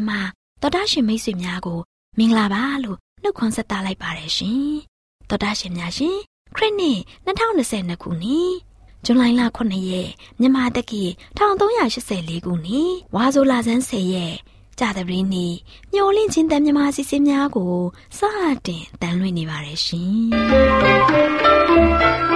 င့်အစီအစဉ်မှာတော်တာရှင်မိတ်ဆွေများကိုမင်္ဂလာပါလို့နှုတ်ခွန်းဆက်သလိုက်ပါတယ်ရှင်။တော်တာရှင်များရှင်ခရစ်နှစ်2022ခုနှစ်ဇွန်လ9ရက်မြန်မာတက္ကီ1384ခုနှစ်ဝါဆိုလာဇန်း10ရက်ကြာသပတေးနေ့ညှော်လင့်ချင်းတန်မြန်မာအစီအစဉ်များကိုစတင်တန်လွင့်နေပါတယ်ရှင်။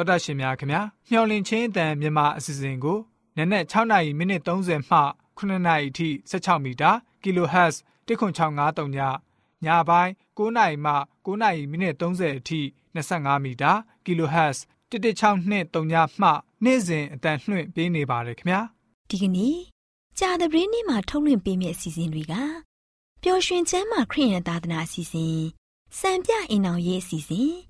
တောတာရှင်များခင်ဗျာမျော်လင့်ချင်းအတန်မြန်မာအစီအစဉ်ကိုနနက်6နာရီမိနစ်30မှ9နာရီအထိ16မီတာ kHz 10653ညညပိုင်း9နာရီမှ9နာရီမိနစ်30အထိ25မီတာ kHz 11623ညမှနေ့စဉ်အတန်လှွင့်ပေးနေပါတယ်ခင်ဗျာဒီကနေ့ကြာသပတေးနေ့မှာထုတ်လွှင့်ပေးမယ့်အစီအစဉ်တွေကပျော်ရွှင်ချမ်းသာခရစ်ယာန်သာသနာအစီအစဉ်စံပြအိမ်အောင်ရေးအစီအစဉ်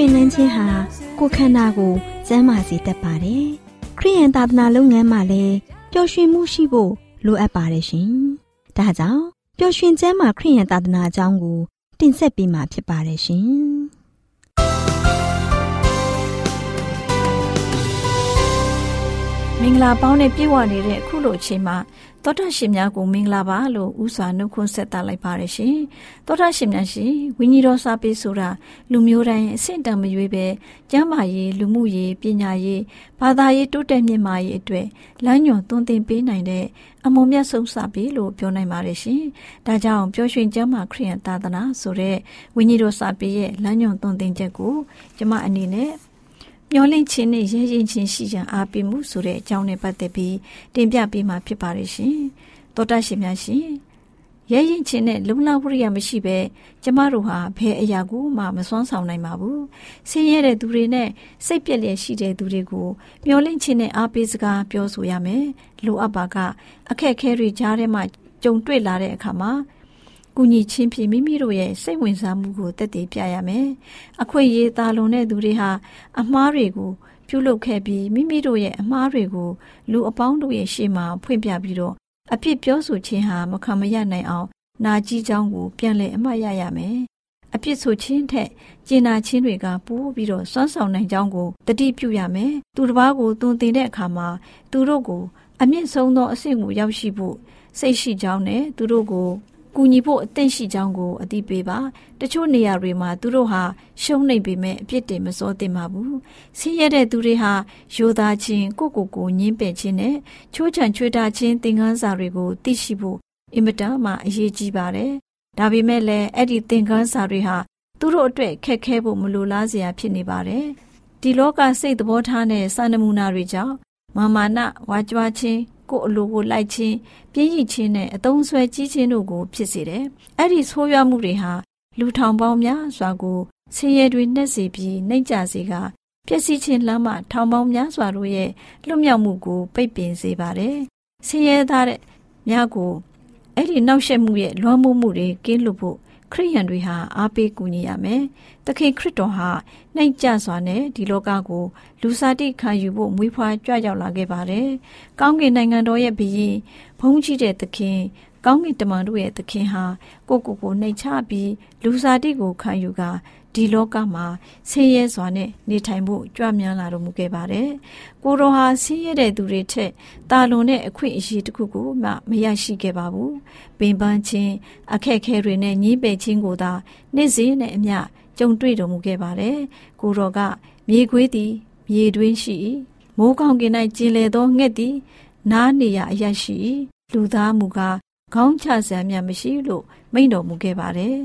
ရွှင်လန်းခြင်းဟာကိုယ်ခန္ဓာကိုကျန်းမာစေတတ်ပါတယ်ခရိယန်သာသနာလုပ်ငန်းမှာလည်းပျော်ရွှင်မှုရှိဖို့လိုအပ်ပါတယ်ရှင်ဒါကြောင့်ပျော်ရွှင်ကျမ်းမာခရိယန်သာသနာအကြောင်းကို တင်ဆက်ပေးမှာဖြစ်ပါတယ်ရှင်မင်္ဂလာပေါင်းနဲ့ပြည့်ဝနေတဲ့အခုလိုအချိန်မှာ သောတာရှင်များကိုမင်္ဂလာပါလို့ဥစွာနှုတ်ခွန်းဆက်သလိုက်ပါရရှင်သောတာရှင်များရှင်ဝိညာဉ်တော်စာပေဆိုတာလူမျိုးတိုင်းအဆင့်တန်မရွေးပဲကျမ်းမာရေးလူမှုရေးပညာရေးဘာသာရေးတိုးတက်မြင့်မာရေးအတွက်လမ်းညွန်သွန်သင်ပေးနိုင်တဲ့အမုံမြတ်ဆုံးစာပေလို့ပြောနိုင်ပါတယ်ရှင်ဒါကြောင့်ပျော်ရွှင်ကျမ်းမာခရိယန်သာသနာဆိုတဲ့ဝိညာဉ်တော်စာပေရဲ့လမ်းညွန်သွန်သင်ချက်ကိုကျမအနေနဲ့ မျောလင့်ခြင်းနဲ့ရဲရင်ချင်းရှိရန်အားပေးမှုဆိုတဲ့အကြောင်းနဲ့ပတ်သက်ပြီးတင်ပြပေးမှာဖြစ်ပါတယ်ရှင်။သောတာရှင်များရှင်ရဲရင်ချင်းနဲ့လုံလောက်ဝရိယမရှိပဲကျမတို့ဟာဘယ်အရာကိုမှမစွမ်းဆောင်နိုင်ပါဘူး။ဆင်းရဲတဲ့သူတွေနဲ့စိတ်ပြက်လျက်ရှိတဲ့သူတွေကိုမျောလင့်ခြင်းနဲ့အားပေးစကားပြောဆိုရမယ်။လိုအပ်ပါကအခက်အခဲတွေကြားထဲမှာကြုံတွေ့လာတဲ့အခါမှာ ကူညီချင်းဖြင့်မိမိတို့ရဲ့စိတ်ဝင်စားမှုကိုတက်တည်ပြရမယ်။အခွင့်အရေးသားလွန်တဲ့သူတွေဟာအမှားတွေကိုပြုလုပ်ခဲ့ပြီးမိမိတို့ရဲ့အမှားတွေကိုလူအပေါင်းတို့ရဲ့ရှေ့မှာဖွင့်ပြပြီးတော့အပြစ်ပြောဆိုခြင်းဟာမခံမရနိုင်အောင်နာကြီးကြောင်းကိုပြန်လည်အမှတ်ရရမယ်။အပြစ်ဆိုခြင်းထက်ကျင်နာခြင်းတွေကပိုးပြီးတော့စွမ်းဆောင်နိုင်ကြောင်းကိုတတိပြုရမယ်။သူတစ်ပါးကိုသွန်သင်တဲ့အခါမှာသူတို့ကိုအမြင့်ဆုံးသောအဆင့်ကိုရောက်ရှိဖို့စိတ်ရှိကြောင်းနဲ့သူတို့ကို ကူညီဖို့အသင့်ရှိကြောင်းကိုအသိပေးပါတချို့နေရာတွေမှာသူတို့ဟာရှုံးနေပေမဲ့အပြစ်တင်မစောသင့်ပါဘူးဆင်းရဲတဲ့သူတွေဟာယောသားချင်းကိုကိုကိုညင်းပယ်ခြင်းနဲ့ချိုးချံချွေတာချင်းသင်ခန်းစာတွေကိုသိရှိဖို့အင်မတန်မှအရေးကြီးပါတယ်ဒါပေမဲ့လည်းအဲ့ဒီသင်ခန်းစာတွေဟာသူတို့အတွက်ခက်ခဲဖို့မလိုလားစရာဖြစ်နေပါတယ်ဒီလောကစိတ်သဘောထားနဲ့စာနမူနာတွေကြောင့်မာမာနဝါကြွားခြင်း ကိုအလိုကိုလိုက်ခြင်းပြင်းရည်ခြင်းနဲ့အတုံးဆွဲကြီးခြင်းတို့ကိုဖြစ်စေတယ်။အဲ့ဒီဆိုးရွားမှုတွေဟာလူထောင်ပေါင်းများစွာကိုဆင်းရဲတွေနှက်စေပြီးနှိမ့်ကြစေကပျက်စီးခြင်းလမ်းမှထောင်ပေါင်းများစွာတို့ရဲ့လွတ်မြောက်မှုကိုပိတ်ပင်စေပါတယ်။ဆင်းရဲသားတဲ့များကိုအဲ့ဒီနောက်ရှက်မှုရဲ့လွှမ်းမိုးမှုတွေကင်းလွတ်ဖို့ ခရိယန်တွေဟာအားပေးကူညီရမယ်။သခင်ခရစ်တော်ဟာနှိမ်ကျစွာနဲ့ဒီလောကကို လူစားတိခံယူဖို့မွေးဖွားကြွရောက်လာခဲ့ပါတယ်။ကောင်းကင်နိုင်ငံတော်ရဲ့ဘုရင်ဘုန်းကြီးတဲ့သခင်ကောင်းကင်တမန်တို့ရဲ့သခင်ဟာကိုကိုကိုနှိမ်ချပြီးလူစားတိကိုခံယူကာ ဒီလောကမှာဆင်းရဲစွာနဲ့နေထိုင်ဖို့ကြွမြန်းလာတော်မူခဲ့ပါတယ်။ကိုတော်ဟာဆင်းရဲတဲ့သူတွေထက်တာလွန်တဲ့အခွင့်အရေးတစ်ခုကိုမှမရရှိခဲ့ပါဘူး။ပင်ပန်းခြင်းအခက်အခဲတွေနဲ့ညှိပယ်ခြင်းကိုသာနေ့စဉ်နဲ့အမျှကြုံတွေ့တော်မူခဲ့ပါတယ်။ကိုတော်ကမြေခွေးသည်မြေတွင်းရှိမိုးကောင်းကင်၌ကျင်လေသောငှက်သည် နားနေရအရရှိလူသားမူကားခေါင်းချစံမြမရှိလို့မိန့်တော်မူခဲ့ပါတယ်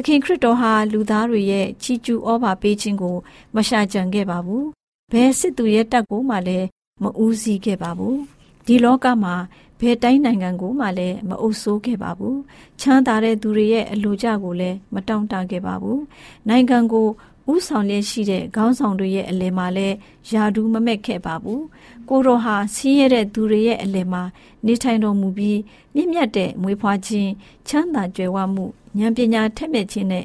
သခင်ခရစ်တော်ဟာလူသားတွေရဲ့ချီကျူးဩဘာပေးခြင်းကို မရှာကြံခဲ့ပါဘူး။ဘယ်စစ်သူရဲ့တက်ကိုမှလည်းမဦးစီးခဲ့ပါဘူး။ဒီလောကမှာဘယ်တိုင်းနိုင်ငံကိုမှလည်းမအုပ်ဆိုးခဲ့ပါဘူး။ချမ်းသာတဲ့သူတွေရဲ့အလိုကြကိုလည်းမတောင့်တခဲ့ပါဘူး။နိုင်ငံကို ဥဆောင်လျက်ရှိတဲ့ခေါင်းဆောင်တွေရဲ့အလယ်မှာလည်းယာဒူးမမက်ခဲ့ပါဘူး။ကိုတော်ဟာဆင်းရဲတဲ့သူတွေရဲ့အလယ်မှာနေထိုင်တော်မူပြီးမြင့်မြတ်တဲ့မွေးဖွားခြင်းချမ်းသာကြွယ်ဝမှုဉာဏ်ပညာထက်မြက်ခြင်းနဲ့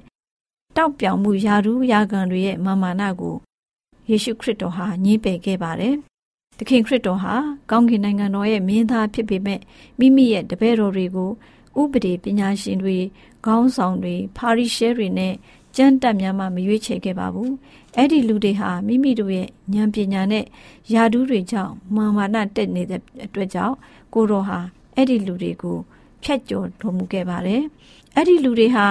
တောက်ပြောင်မှုယာရုယာခံတွေရဲ့မာမာနကိုယေရှုခရစ်တော်ဟာညှင်းပယ်ခဲ့ပါတယ်။သခင်ခရစ်တော်ဟာကောင်းကင်နိုင်ငံတော်ရဲ့မင်းသားဖြစ်ပေမဲ့မိမိရဲ့တပည့်တော်တွေကိုဥပဒေပညာရှင်တွေခေါင်းဆောင်တွေဖာရိရှဲတွေနဲ့ ကျမ်းတက်များမှမရွေးချယ်ခဲ့ပါဘူး။အဲ့ဒီလူတွေဟာမိမိတို့ရဲ့ဉာဏ်ပညာနဲ့ယာဒူးတွေကြောင့်မာမာနတက်နေတဲ့အတွက်ကြောင့်ကိုတော်ဟာအဲ့ဒီလူတွေကိုဖြတ်ကျော်တော်မူခဲ့ပါတယ်။အဲ့ဒီလူတွေဟာ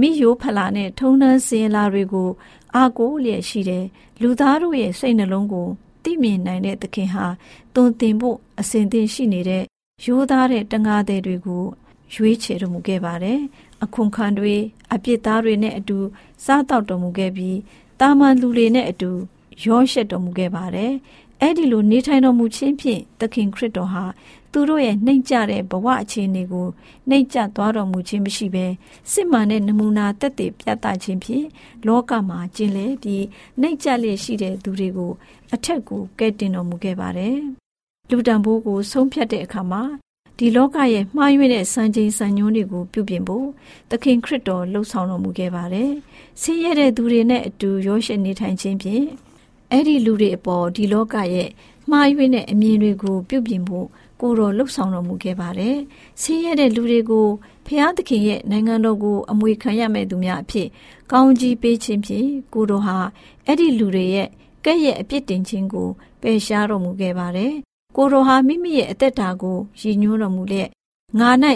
မိယိုးဖလာနဲ့ထုံနှန်းစင်လာတွေကိုအာကိုလျက်ရှိတယ်လူသားတို့ရဲ့စိတ်နှလုံးကိုသိမြင်နိုင်တဲ့သခင်ဟာတုံတင်ဖို့အစဉ်သင်ရှိနေတဲ့ရိုးသားတဲ့တငါးတဲ့တွေကို ရွေးချယ်တော်မူခဲ့ပါတယ်အခွန်ခံတွေအပြစ်သားတွေနဲ့အတူစားတောက်တော်မူခဲ့ပြီးတာမန်လူတွေနဲ့အတူရောရှက်တော်မူခဲ့ပါတယ်အဲ့ဒီလိုနေထိုင်တော်မူခြင်းဖြင့်သခင်ခရစ်တော်ဟာသူတို့ရဲ့နှိမ့်ကြတဲ့ဘဝအခြေအနေကိုနှိမ့်ကျသွားတော်မူခြင်းမရှိဘဲစစ်မှန်တဲ့နမူနာတက်တည်ပြသခြင်းဖြင့်လောကမှာကျင်လေပြီးနှိမ့်ကျလျက်ရှိတဲ့သူတွေကိုအထက်ကိုကဲတင်တော်မူခဲ့ပါတယ်။လူတံဘိုးကိုဆုံးဖြတ်တဲ့အခါမှာ ဒီလောကရဲ့မှားယွင်းတဲ့စံချိန်စံညွှန်းတွေကိုပြုပြင်ဖို့သခင်ခရစ်တော်လှုပ်ဆောင်တော်မူခဲ့ပါတယ်။ဆင်းရဲတဲ့သူတွေနဲ့အတူရောရှက်နေထိုင်ခြင်းဖြင့်အဲ့ဒီလူတွေအပေါ်ဒီလောကရဲ့မှားယွင်းတဲ့အမြင်တွေကိုပြုပြင်ဖို့ကိုတော်လှုပ်ဆောင်တော်မူခဲ့ပါတယ်။ဆင်းရဲတဲ့လူတွေကိုဖျားသခင်ရဲ့နိုင်ငံတော်ကိုအမွေခံရမဲ့သူများအဖြစ်ကောင်းကြီးပေးခြင်းဖြင့်ကိုတော်ဟာအဲ့ဒီလူတွေရဲ့ကဲ့ရဲ့အပြစ်တင်ခြင်းကိုပယ်ရှားတော်မူခဲ့ပါတယ်။ ကိုတော်ဟာမိမိရဲ့အသက်တာကိုရည်ညွှန်းတော်မူလျက်ငါ၌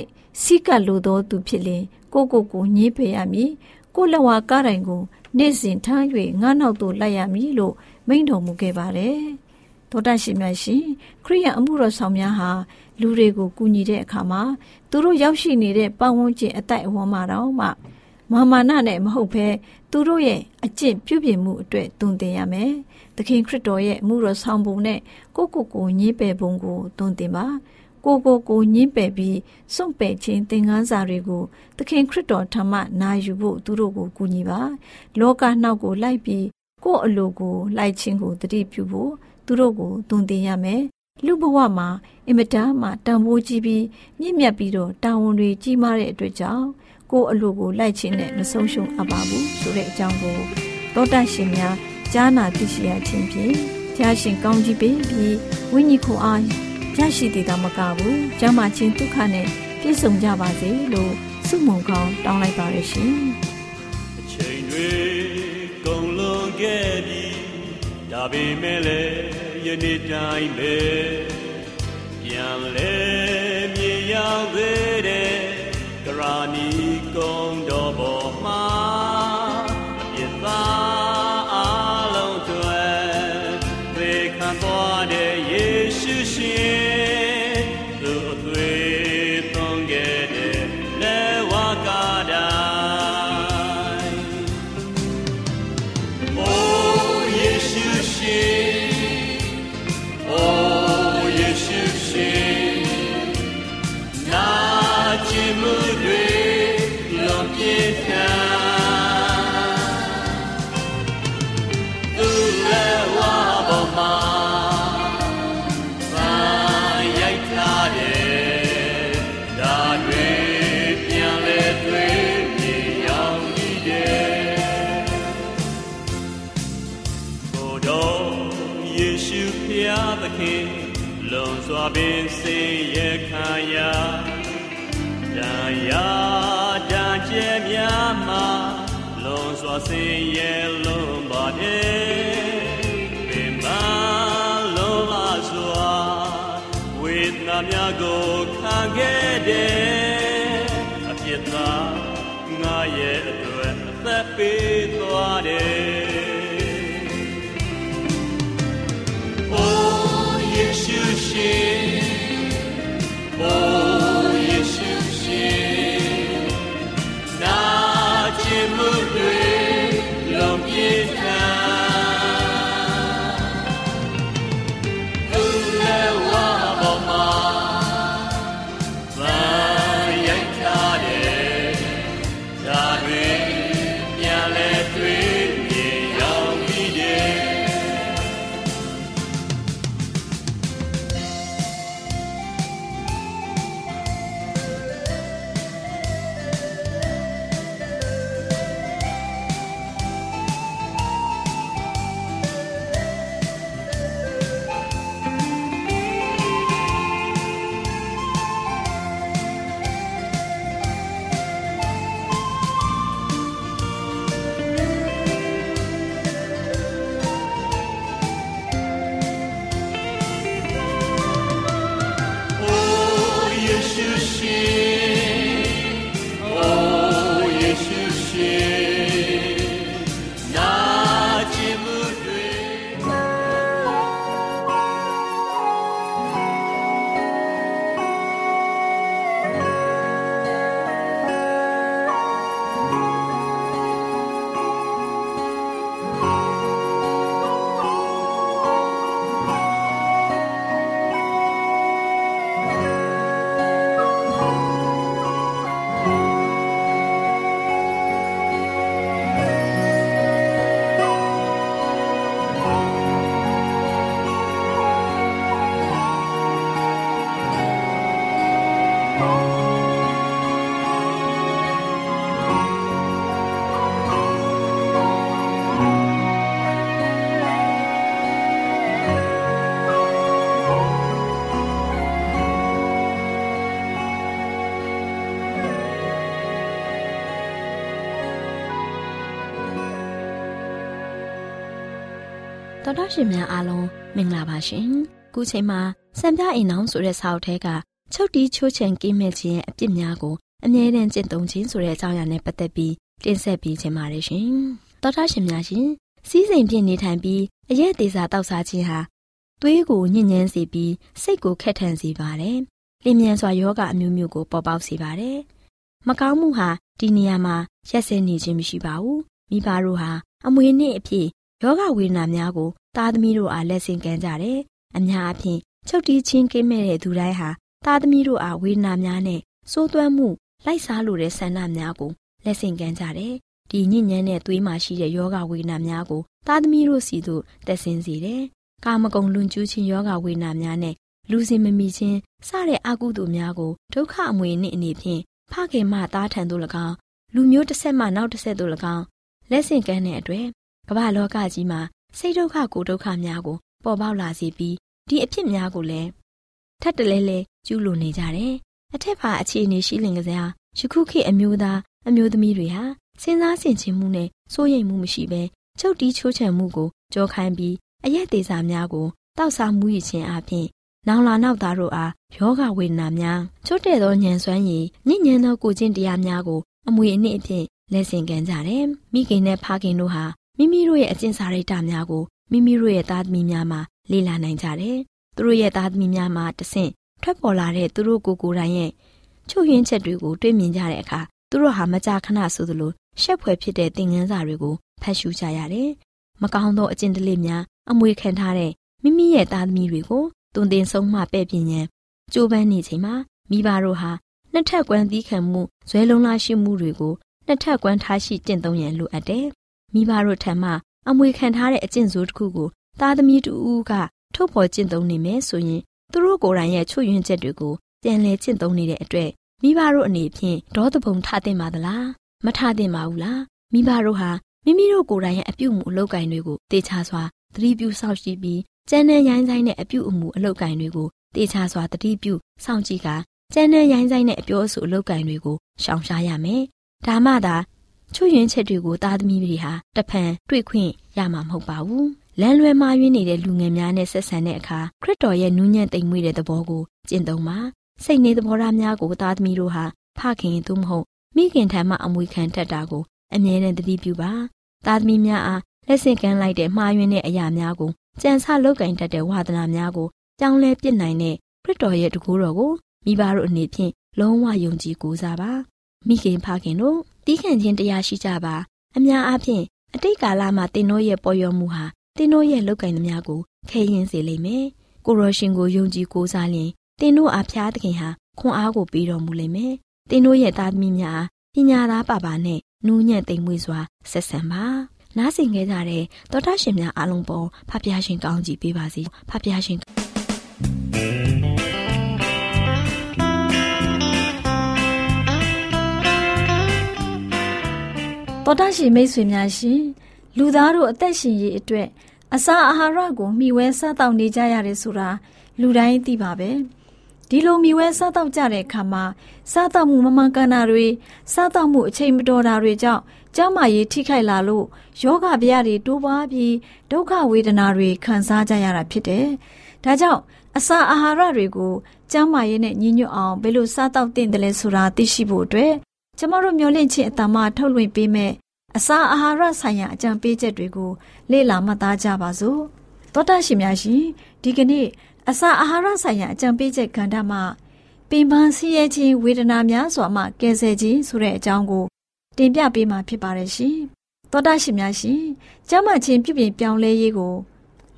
စိကပ်လိုသောသူဖြစ်လင်ကိုကိုကိုညှိပေရမည်ကိုလက်ဝါကားတိုင်ကိုနေ့စဉ်ထား၍ငါနောက်သို့လိုက်ရမည်လို့မိန့်တော်မူခဲ့ပါတယ်သောတရှိမြတ်ရှင်ခရိယအမှုတော်ဆောင်များဟာလူတွေကိုကူညီတဲ့အခါမှာသူတို့ရောက်ရှိနေတဲ့ပတ်ဝန်းကျင်အတိုက်အဝန်းမှာတော့မှမာမာနနဲ့မဟုတ်ဘဲသူတို့ရဲ့အကျင့်ပြုပြင်မှုအတွက်တုံတင်ရမယ်။ သခင်ခရစ်တော်ရဲ့အမှုတော်ဆောင်ပုံနဲ့ကိုကိုကိုညင်းပယ်ပုံကိုတုံတင်ပါ။ကိုကိုကိုညင်းပယ်ပြီးစွန့်ပယ်ခြင်းသင်ခန်းစာတွေကိုသခင်ခရစ်တော်ထံမှနာယူဖို့သူတို့ကိုကူညီပါ။လောကနောက်ကိုလိုက်ပြီးကိုယ့်အလိုကိုလိုက်ခြင်းကိုတတိပြုဖို့သူတို့ကိုတုံတင်ရမယ်။လူဘဝမှာအင်မတန်မှတန်ဖိုးကြီးပြီးမြင့်မြတ်ပြီးတော့တာဝန်တွေကြီးမားတဲ့အတွက်ကြောင့်ကိုယ့်အလိုကိုလိုက်ခြင်းနဲ့မဆုံးရှုံးအပ်ပါဘူးဆိုတဲ့အကြောင်းကိုသောတရှင်များ ကြားနာသိရှိရခြင်းဖြင့်ဖျားရှင်ကောင်းကြီးပေးပြီးဝိညာဉ်ခွန်အားရရှိတည်တာမကဘူးကျမ်းမာခြင်းဒုက္ခနဲ့ပြည့်စုံကြပါစေလို့ဆုမွန်ကောင်းတောင်းလိုက်ပါရရှင်အချိန်တွေကုန်လွန်ခဲ့ပြီဒါပေမဲ့လည်းယနေ့တိုင်းပဲပြန်လဲမြေရောက်သေးတယ်ကရာနီကုန်းတော်ပေါ်မှာ ခင်လွန်စွာပင်စေရခံရာတန်ရာတန်ကျဲများမှာလွန်စွာစင်ရဲ့လွန်ပါတယ်ပင်မလုံးလာစွာဝေဒနာများကိုခံခဲ့တယ်အပြစ်သားငါရဲ့အတွက်အသက်ပေးသွားတယ် တော်တော်ရှင်များအားလုံးမင်္ဂလာပါရှင်ခုချိန်မှာစံပြအိမ်အောင်ဆိုတဲ့စာအုပ်ထဲကချုပ်တီးချိုးချံကိမဲ့ခြင်းရဲ့အပြစ်များကိုအမြဲတမ်းကျင့်သုံးခြင်းဆိုတဲ့အကြောင်းအရာနဲ့ပတ်သက်ပြီးတင်ဆက်ပေးခြင်းပါတယ်ရှင်။သောတာရှင်များရှင်စီးစိမ်ပြည့်နေထိုင်ပြီးအရက်သေးစာတောက်စားခြင်းဟာသွေးကိုညှဉ်းညမ်းစေပြီးစိတ်ကိုခက်ထန်စေပါတယ်။လျင်မြန်စွာယောဂအမျိုးမျိုးကိုပေါ်ပေါက်စေပါတယ်။မကောင်းမှုဟာဒီနေရာမှာရက်စဲနေခြင်းမရှိပါဘူး။မိဘတို့ဟာအမွေနှင့်အဖြစ်ယောဂဝေဒနာများကို သားသမီးတို့အားလက်ဆင့်ကမ်းကြတယ်။အများအပြားချုပ်တီးချင်းကိမဲ့တဲ့သူတိုင်းဟာသားသမီးတို့အားဝေဒနာများနဲ့စိုးသွမ်းမှုလိုက်စားလိုတဲ့ဆန္ဒများကိုလက်ဆင့်ကမ်းကြတယ်။ဒီညဉ့်ညမ်းတဲ့သွေးမှာရှိတဲ့ယောဂဝေဒနာများကိုသားသမီးတို့စီသို့တက်ဆင်းစေတယ်။ကာမဂုဏ်လွန်ကျူးခြင်းယောဂဝေဒနာများနဲ့လူစင်မမီခြင်းစတဲ့အကုသိုလ်များကိုဒုက္ခအမွေနှင့်အနေဖြင့်ဖခင်မှသားထံသို့၎င်းလူမျိုးတစ်ဆက်မှနောက်တစ်ဆက်သို့၎င်းလက်ဆင့်ကမ်းတဲ့အတွက်ကမ္ဘာလောကကြီးမှာ စိတ်ဒုက္ခကိုဒုက္ခများကို ပေါ်ပေါက်လာစေပြီးဒီအဖြစ်များကိုလည်းထပ်တလဲလဲကျူးလွန်နေကြတယ်။အထက်ပါအခြေအနေရှိလင်ကစားယခုခေတ်အမျိုးသားအမျိုးသမီးတွေဟာစဉ်းစားဆင်ခြင်မှုနဲ့စိုးရိမ်မှုမရှိဘဲချုပ်တီးချိုးချံမှုကိုကြောခိုင်းပြီးအရက်သေးစာများကိုတောက်စားမှုရခြင်းအပြင်နောင်လာနောက်သားတို့အားယောဂဝေဒနာများချွတ်တဲ့သောညံစွမ်းရည်ညဉ့်ညမ်းသောကိုကျင့်တရားများကို အမွေအနှစ်အဖြစ်လက်ဆင့်ကမ်းကြတယ်။မိခင်နဲ့ဖခင်တို့ဟာ မိမိတို့ရဲ့အကျင့်စာရိတ္တများကိုမိမိတို့ရဲ့သားသမီးများမှာလေ့လာနိုင်ကြတယ်။သူတို့ရဲ့သားသမီးများမှာတဆင့်ထွက်ပေါ်လာတဲ့သူတို့ကိုယ်ကိုယ်တိုင်ရဲ့ချုပ်ရင်းချက်တွေကိုတွေ့မြင်ကြတဲ့အခါသူတို့ဟာမကြာခဏဆိုသလိုရှက်ဖွယ်ဖြစ်တဲ့သင်ခန်းစာတွေကိုဖတ်ရှုကြရတယ်။မကောင်းသောအကျင့်တလေများအမွေခံထားတဲ့မိမိရဲ့သားသမီးတွေကိုတုန်တင်ဆုံးမှပဲ့ပြင်းရန်ကြိုးပမ်းနေချိန်မှာမိဘတို့ဟာနှစ်ထပ်ကွမ်းသီးခံမှုဇွဲလုံးလားရှိမှုတွေကိုနှစ်ထပ်ကွမ်းထားရှိကျင့်သုံးရန်လိုအပ်တယ်။ မိဘတို့ထံမှအမွေခံထားတဲ့အကျင့်စိုးတစ်ခုကိုသားသမီးတူဦးကထုတ်ဖော်ကျင့်သုံးနေမယ်ဆိုရင်သူတို့ကိုယ်တိုင်ရဲ့ချွတ်ယွင်းချက်တွေကိုပြန်လဲကျင့်သုံးနေတဲ့အတွက်မိဘတို့အနေဖြင့်ဒေါသပုံထသင့်ပါသလားမထသင့်ပါဘူးလားမိဘတို့ဟာမိမိတို့ကိုယ်တိုင်ရဲ့အပြုအမူအလုပ်ကိုင်တွေကိုတေချာစွာသတိပြုစောင့်ကြည့်ပြီးကျန်းတဲ့ရိုင်းဆိုင်တဲ့အပြုအမူအလုပ်ကိုင်တွေကိုတေချာစွာသတိပြုစောင့်ကြည့်ကကျန်းတဲ့ရိုင်းဆိုင်တဲ့အပြောအဆိုအလုပ်ကိုင်တွေကိုရှောင်ရှားရမယ်ဒါမှသာ ချွတ်ယွင်းချက်တွေကိုသားသမီးတွေဟာတဖန်တွေ့ခွင့်ရမှာမဟုတ်ပါဘူးလမ်းလွဲမှားယွင်းနေတဲ့လူငယ်များနဲ့ဆက်ဆံတဲ့အခါခရစ်တော်ရဲ့နူးညံ့သိမ်မွေ့တဲ့သဘောကိုကျင့်သုံးပါစိတ်နေသဘောထားများကိုသားသမီးတို့ဟာဖခင်သို့မဟုတ်မိခင်ထံမှအမွေခံတတ်တာကိုအမြဲတမ်းသတိပြုပါသားသမီးများအားလက်ဆင့်ကမ်းလိုက်တဲ့မှားယွင်းတဲ့အရာများကိုကြံစလောက်ကင်တတ်တဲ့ဝါသနာများကိုကြောင်းလဲပြစ်နိုင်တဲ့ခရစ်တော်ရဲ့တကူတော်ကိုမိဘတို့အနေဖြင့်လုံးဝယုံကြည်ကိုးစားပါမိခင်ဖခင်တို့ တီးခန့်ခြင်းတရားရှိကြပါအများအားဖြင့်အတိတ်ကာလမှာတင်တို့ရဲ့ပေါ်ရောမှုဟာတင်တို့ရဲ့လောက်ကင်သမျှကိုခဲရင်စေလိမ့်မယ်ကိုရောရှင်ကိုယုံကြည်ကိုးစားရင်တင်တို့အားဖျားသခင်ဟာခွန်အားကိုပေးတော်မူလိမ့်မယ်တင်တို့ရဲ့သားသမီးများပညာသားပါပါနဲ့နူးညံ့သိမ်မွေ့စွာဆက်ဆံပါနားဆင်ခဲ့ကြတဲ့သောတာရှင်များအားလုံးပေါ်ဖဖျားရှင်ကောင်းကြီးပေးပါစေဖဖျားရှင် တောတာရှင်မိတ်ဆွေများရှင်လူသားတို့အသက်ရှင်ရေးအတွက်အစာအာဟာရကိုမျှဝဲစားတောက်နေကြရတယ်ဆိုတာလူတိုင်းသိပါပဲဒီလိုမျှဝဲစားတောက်ကြတဲ့အခါမှာစားတောက်မှုမမှန်ကန်တာတွေစားတောက်မှုအချိန်မတော်တာတွေကြောင့်ကျန်းမာရေးထိခိုက်လာလို့ယောဂဗျာတွေတိုးပွားပြီးဒုက္ခဝေဒနာတွေခံစားကြရတာဖြစ်တယ်။ဒါကြောင့်အစာအာဟာရတွေကိုကျန်းမာရေးနဲ့ညီညွတ်အောင်ဘယ်လိုစားတောက်သင့်တယ်လဲဆိုတာသိရှိဖို့အတွက် ကျမတို့မျှဝင့်ခြင်းအတ္တမထုတ်လွှင့်ပေးမဲ့အစာအာဟာရဆိုင်ရာအကြံပေးချက်တွေကိုလေ့လာမှတ်သားကြပါစို့သောတာရှင်များရှင်ဒီကနေ့အစာအာဟာရဆိုင်ရာအကြံပေးချက်ကဏ္ဍမှာပင်ပန်းဆင်းရဲခြင်းဝေဒနာများစွာမှကယ်ဆယ်ခြင်းဆိုတဲ့အကြောင်းကို တင်ပြပေးမှာဖြစ်ပါတယ်ရှင်သောတာရှင်များရှင်ကျမ်းမာခြင်းပြုပြင်ပြောင်းလဲရေးကို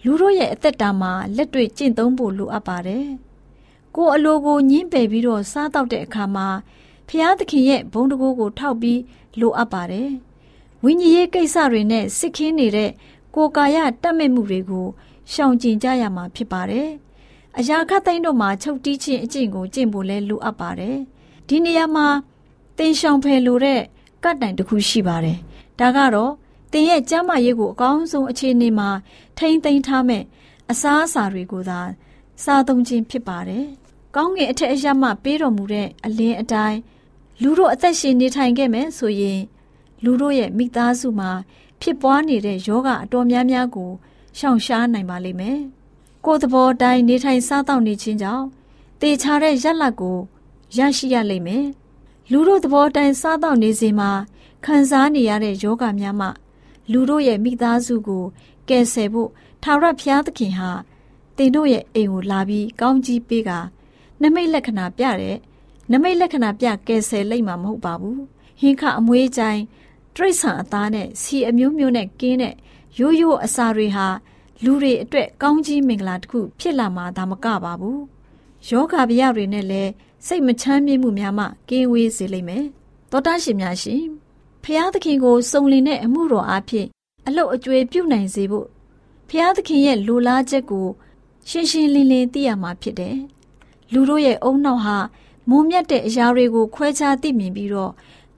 လူတို့ရဲ့အသက်တာမှာလက်တွေ့ကျင့်သုံးဖို့လိုအပ်ပါတယ်ကိုယ်အလိုကိုညှင်းပယ်ပြီးတော့စားတော့တဲ့အခါမှာ ဖျားသခင်ရဲ့ဘုံတကိုးကိုထောက်ပြီးလိုအပ်ပါတယ်ဝိညာဉ်ရေးကိစ္စတွေနဲ့စစ်ခင်းနေတဲ့ကိုယ်ကာယတတ်မဲ့မှုတွေကိုရှောင်ကျဉ်ကြရမှာဖြစ်ပါတယ်။အရာခတ်သိန်းတို့မှာချုပ်တီးခြင်းအကျင့်ကိုကျင့်ဖို့လဲလိုအပ်ပါတယ်။ဒီနေရာမှာတင်ရှောင်ဖယ်လိုတဲ့ကတ်တိုင်တစ်ခုရှိပါတယ်။ဒါကတော့တင်ရဲ့ကျမ်းမာရေးကိုအကောင်းဆုံးအခြေအနေမှာထိမ့်သိမ်းထားမဲ့အစားအစာတွေကိုသာစားသုံးခြင်းဖြစ်ပါတယ်။ကောင်းကင်အထက်အရမှပေးတော်မူတဲ့အလင်းအတိုင်း လူတို့အသက်ရှင်နေထိုင်ခဲ့မယ်ဆိုရင်လူတို့ရဲ့မိသားစုမှာ ဖြစ်ပွားနေတဲ့ယောဂအတော်များများကိုရှောင်ရှားနိုင်ပါလိမ့်မယ်။ကိုယ်သဘောတိုင်းနေထိုင်စားသောက်နေခြင်းကြောင့်တေချာတဲ့ရက်လက်ကိုရရှိရလိမ့်မယ်။လူတို့သဘောတိုင်းစားသောက်နေစဉ်မှာခံစားနေရတဲ့ယောဂများမှလူတို့ရဲ့မိသားစုကိုကယ်ဆယ်ဖို့ထာဝရဘုရားသခင်ဟာတင်တို့ရဲ့အိမ်ကိုလာပြီးကောင်းကြီးပေးကနမိတ်လက္ခဏာပြတဲ့ နမိတ်လက္ခဏာပြကယ်ဆယ်လိမ့်မှာမဟုတ်ပါဘူးဟင်းခအမွေးချိုင်းတိရစ္ဆာန်အသားနဲ့စီအမျိုးမျိုးနဲ့ကင်းတဲ့ရိုးရိုးအစာတွေဟာလူတွေအတွက်ကောင်းကြီးမင်္ဂလာတစ်ခုဖြစ်လာမှာဒါမကပါဘူးယောဂဗျာတွေနဲ့လည်းစိတ်မချမ်းမြေ့မှုများမှကင်းဝေးစေလိမ့်မယ်သောတာရှင်များရှင်ဖျားသခင်ကိုစုံလင်တဲ့အမှုတော်အဖြစ်အလုတ်အကျွေးပြုနိုင်စေဖို့ဖျားသခင်ရဲ့လိုလားချက်ကိုရှင်းရှင်းလင်းလင်းသိရမှာဖြစ်တယ်လူတို့ရဲ့အုံနောက်ဟာ မုံမြတ်တဲ့အရာတွေကိုခွဲခြားသိမြင်ပြီးတော့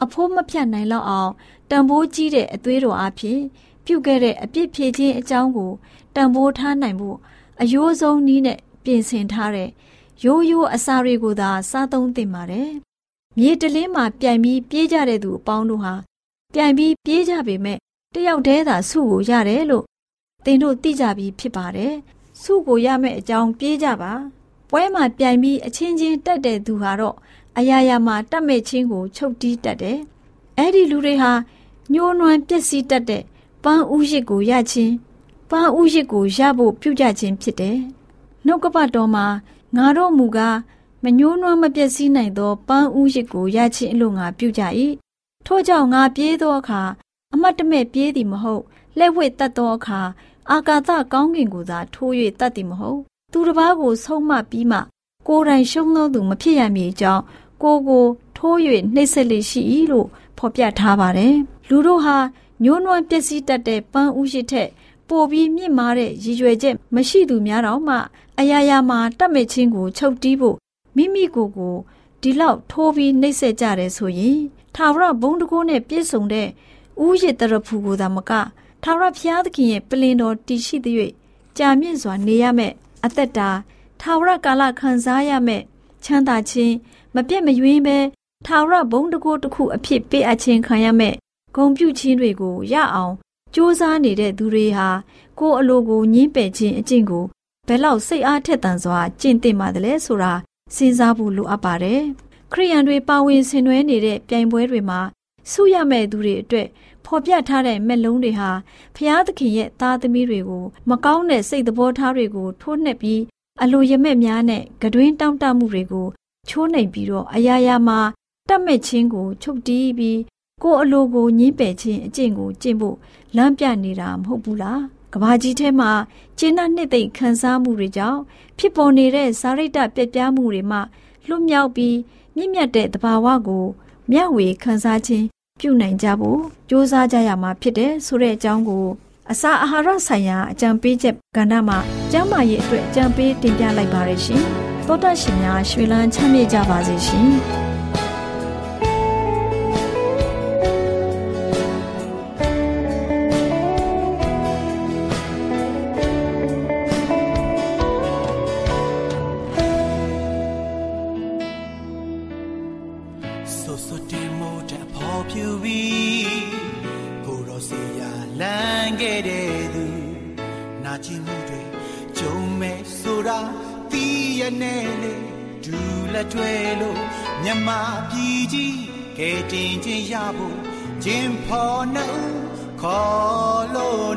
အဖိုးမဖြတ်နိုင်လောက်အောင်တန်ဖိုးကြီးတဲ့အသွေးတော်အဖြစ်ပြုတ်ခဲ့တဲ့အပြစ်ဖြေခြင်းအကြောင်းကိုတန်ဖိုးထားနိုင်ဖို့အယိုးဆုံးနည်းနဲ့ပြင်ဆင်ထားတဲ့ရိုးရိုးအစာတွေကိုသာစားသုံးသင့်ပါတယ်။မြေတလင်းမှာပြိုင်ပြီးပြေးကြတဲ့သူအပေါင်းတို့ဟာပြိုင်ပြီးပြေးကြပေမဲ့တယောက်တည်းသာဆုကိုရတယ်လို့သင်တို့သိကြပြီးဖြစ်ပါတယ်။ဆုကိုရမယ့်အကြောင်းပြေးကြပါ။ ပွဲမှာပြိုင်ပြီးအချင်းချင်းတက်တဲ့သူဟာတော့အရာရာမှာတတ်မဲ့ချင်းကိုချုပ်တီးတတ်တယ်။အဲ့ဒီလူတွေဟာညှိုးနွမ်းပျက်စီးတတ်တဲ့ပန်းဥရစ်ကိုရချင်းပန်းဥရစ်ကိုရဖို့ပြုကြခြင်းဖြစ်တယ်။နှုတ်ကပတ်တော်မှာငါတို့မူကားမညှိုးနွမ်းမပျက်စီးနိုင်သောပန်းဥရစ်ကိုရခြင်းအလို့ငါပြုကြ၏။ထို့ကြောင့်ငါပြေးသောအခါအမတ်တမဲ့ပြေးသည်မဟုတ်လက်ဝှေ့တတ်သောအခါအာကာသကောင်းကင်ကိုသာထိုး၍တတ်သည်မဟုတ် သူတစ်ပါးကိုဆုံးမပြီးမှ ကိုယ်တိုင်ရှုံးသောသူမဖြစ်ရမည်အကြောင်းကိုကိုထိုး၍နှိမ့်ဆက်လေရှိ၏လို့ဖော်ပြထားပါတယ်လူတို့ဟာညှိုးနွမ်းပျက်စီးတတ်တဲ့ပန်းဥရှိထက်ပိုပြီးမြင့်မားတဲ့ရည်ရွယ်ချက်မရှိသူများတော့မှအရာရာမှာတတ်မဲ့ချင်းကိုချုပ်တီးဖို့မိမိကိုယ်ကိုဒီလောက်ထိုးပြီးနှိမ့်ဆက်ကြတယ်ဆိုရင်ထာဝရဘုံတကိုးနဲ့ပြည့်စုံတဲ့ဥယျတရဖူကိုသာမကထာဝရဘုရားသခင်ရဲ့ပလင်တော်တည်ရှိသ၍ကြာမြင့်စွာနေရမယ့် အသက်တာထာဝရကာလခံစားရမယ့်ချမ်းသာခြင်းမပြတ်မယွင်းပဲထာဝရဘုံတကိုးတစ်ခုအဖြစ်ပေးအပ်ခြင်းခံရမယ့်ဂုံပြုခြင်းတွေကိုရအောင်စူးစမ်းနေတဲ့သူတွေဟာကိုယ်အလိုကိုညှင်းပယ်ခြင်းအကျင့်ကိုဘယ်လောက်စိတ်အားထက်သန်စွာကျင့်သင့်ပါတယ်လဲဆိုတာစဉ်းစားဖို့လိုအပ်ပါတယ်ခရိယန်တွေပါဝင်ဆင်နွှဲနေတဲ့ပြိုင်ပွဲတွေမှာဆုရမဲ့သူတွေအတွက် ဖော်ပြထားတဲ့မက်လုံးတွေဟာဖျားသခင်ရဲ့သားသမီးတွေကိုမကောင်းတဲ့စိတ်သဘောထားတွေကိုထိုးနှက်ပြီးအလိုရမဲ့များနဲ့ကတွင်းတောင့်တမှုတွေကိုချိုးနှိမ်ပြီးတော့အယားယာမှာတတ်မဲ့ခြင်းကိုချုပ်တီးပြီးကိုယ်အလိုကိုညှင်းပယ်ခြင်းအကျင့်ကိုကျင့်ဖို့လမ်းပြနေတာမဟုတ်ဘူးလားကဘာကြီးထဲမှာကျင်းနှနှစ်သိမ့်ခံစားမှုတွေကြောင့်ဖြစ်ပေါ်နေတဲ့ဇာရိတပြက်ပြားမှုတွေမှလွတ်မြောက်ပြီးမြင့်မြတ်တဲ့သဘာဝကိုမျှဝေခံစားခြင်း ပြုနိုင်ကြဖို့ကြိုးစားကြရမှာဖြစ်တယ်ဆိုတဲ့အကြောင်းကိုအစာအာဟာရဆိုင်ရာအကြံပေးချက်ကဏ္ဍမှာကျန်းမာရေးအတွက်အကြံပေးတင်ပြလိုက်ပါရရှင်။သောတရှင်များရွှေလန်းချမ်းမြေ့ကြပါစေရှင်။ တင်ခြင်းရဖို့ခြင်းဖော်နှုတ်ခေါ်လို့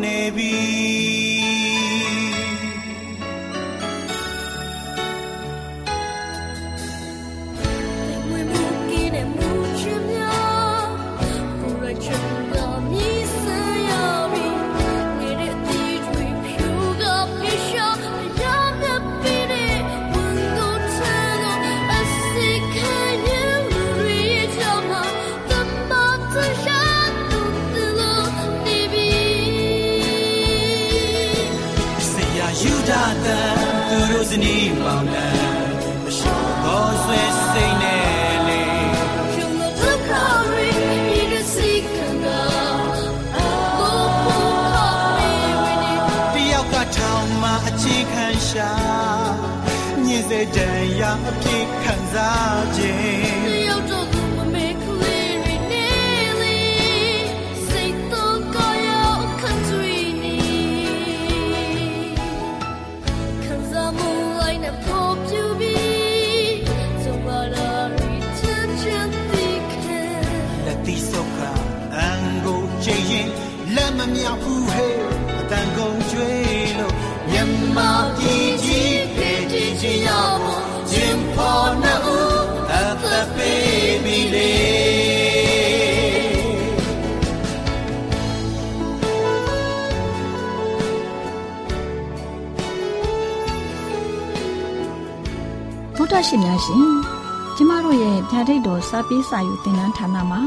စာပေးစာယူသင်တန်းဌာနမှာ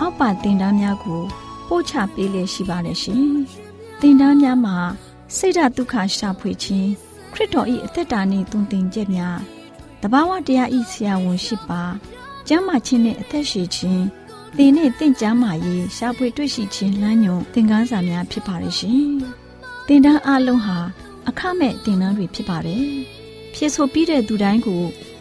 အောက်ပါသင်တန်းများကို ပို့ချပေးလျက်ရှိပါတယ်ရှင်သင်တန်းများမှာစိတ်ဓာတ်ဒုက္ခရှာဖွေခြင်းခရစ်တော်၏အသက်တာနှင့်တုန်တင်ကြများတဘာဝတရားဤဆရာဝန်ရှိပါကျမ်းမာခြင်းနှင့်အသက်ရှိခြင်းသင်နှင့်တင့်ကြမာရေးရှာဖွေတွေ့ရှိခြင်းလမ်းညွန်သင်ခန်းစာများဖြစ်ပါရဲ့ရှင်သင်တန်းအလုံးဟာအခမဲ့သင်တန်းတွေဖြစ်ပါတယ်ဖြစ်ဆိုပြီးတဲ့သူတိုင်းကို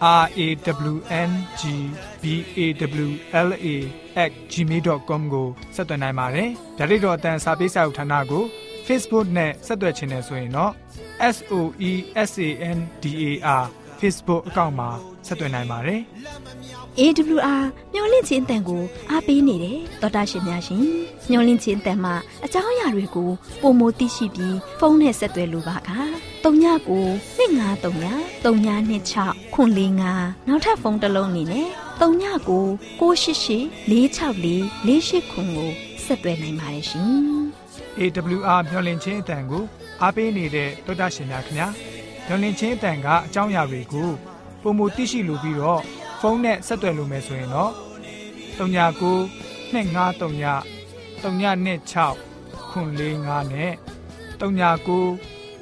r a w n g b a w l a @gmail.com ကိုဆက်သွင်းနိုင်ပါတယ်။ဒါ့အပြင်တော့အတန်းစာပေးစာဥထာဏာကို Facebook နဲ့ဆက်သွယ်ခြင်းနဲ့ဆိုရင်တော့ s o e s a n d a r Facebook အကောင့်မှာဆက်သွင်းနိုင်ပါတယ်။ AWR မျော်လင့်ခြင်းအတန်ကိုအားပေးနေတယ်တော်တာရှင်များရှင်မျော်လင့်ခြင်းအတန်မှာအကြောင်းအရာတွေကိုပုံမသိရှိပြီးဖုန်းနဲ့ဆက်သွယ်လိုပါက 39 2939 3926ခွန်45နောက်ထပ်ဖုန်းတစ်လုံးအနေနဲ့39 688 464 48ခွန်ကိုဆက်သွယ်နိုင်ပါတယ်ရှင် AWR မျော်လင့်ခြင်းအတန်ကိုအားပေးနေတဲ့တောတာရှင်များခင်ဗျာမျော်လင့်ခြင်းအတန်ကအကြောင်းအရာတွေကိုပုံမသိရှိလိုပြီးတော့ဖုန်းနဲ့ဆက်သွယ်လို့မယ်ဆိုရင်တော့39 253 396 465နဲ့39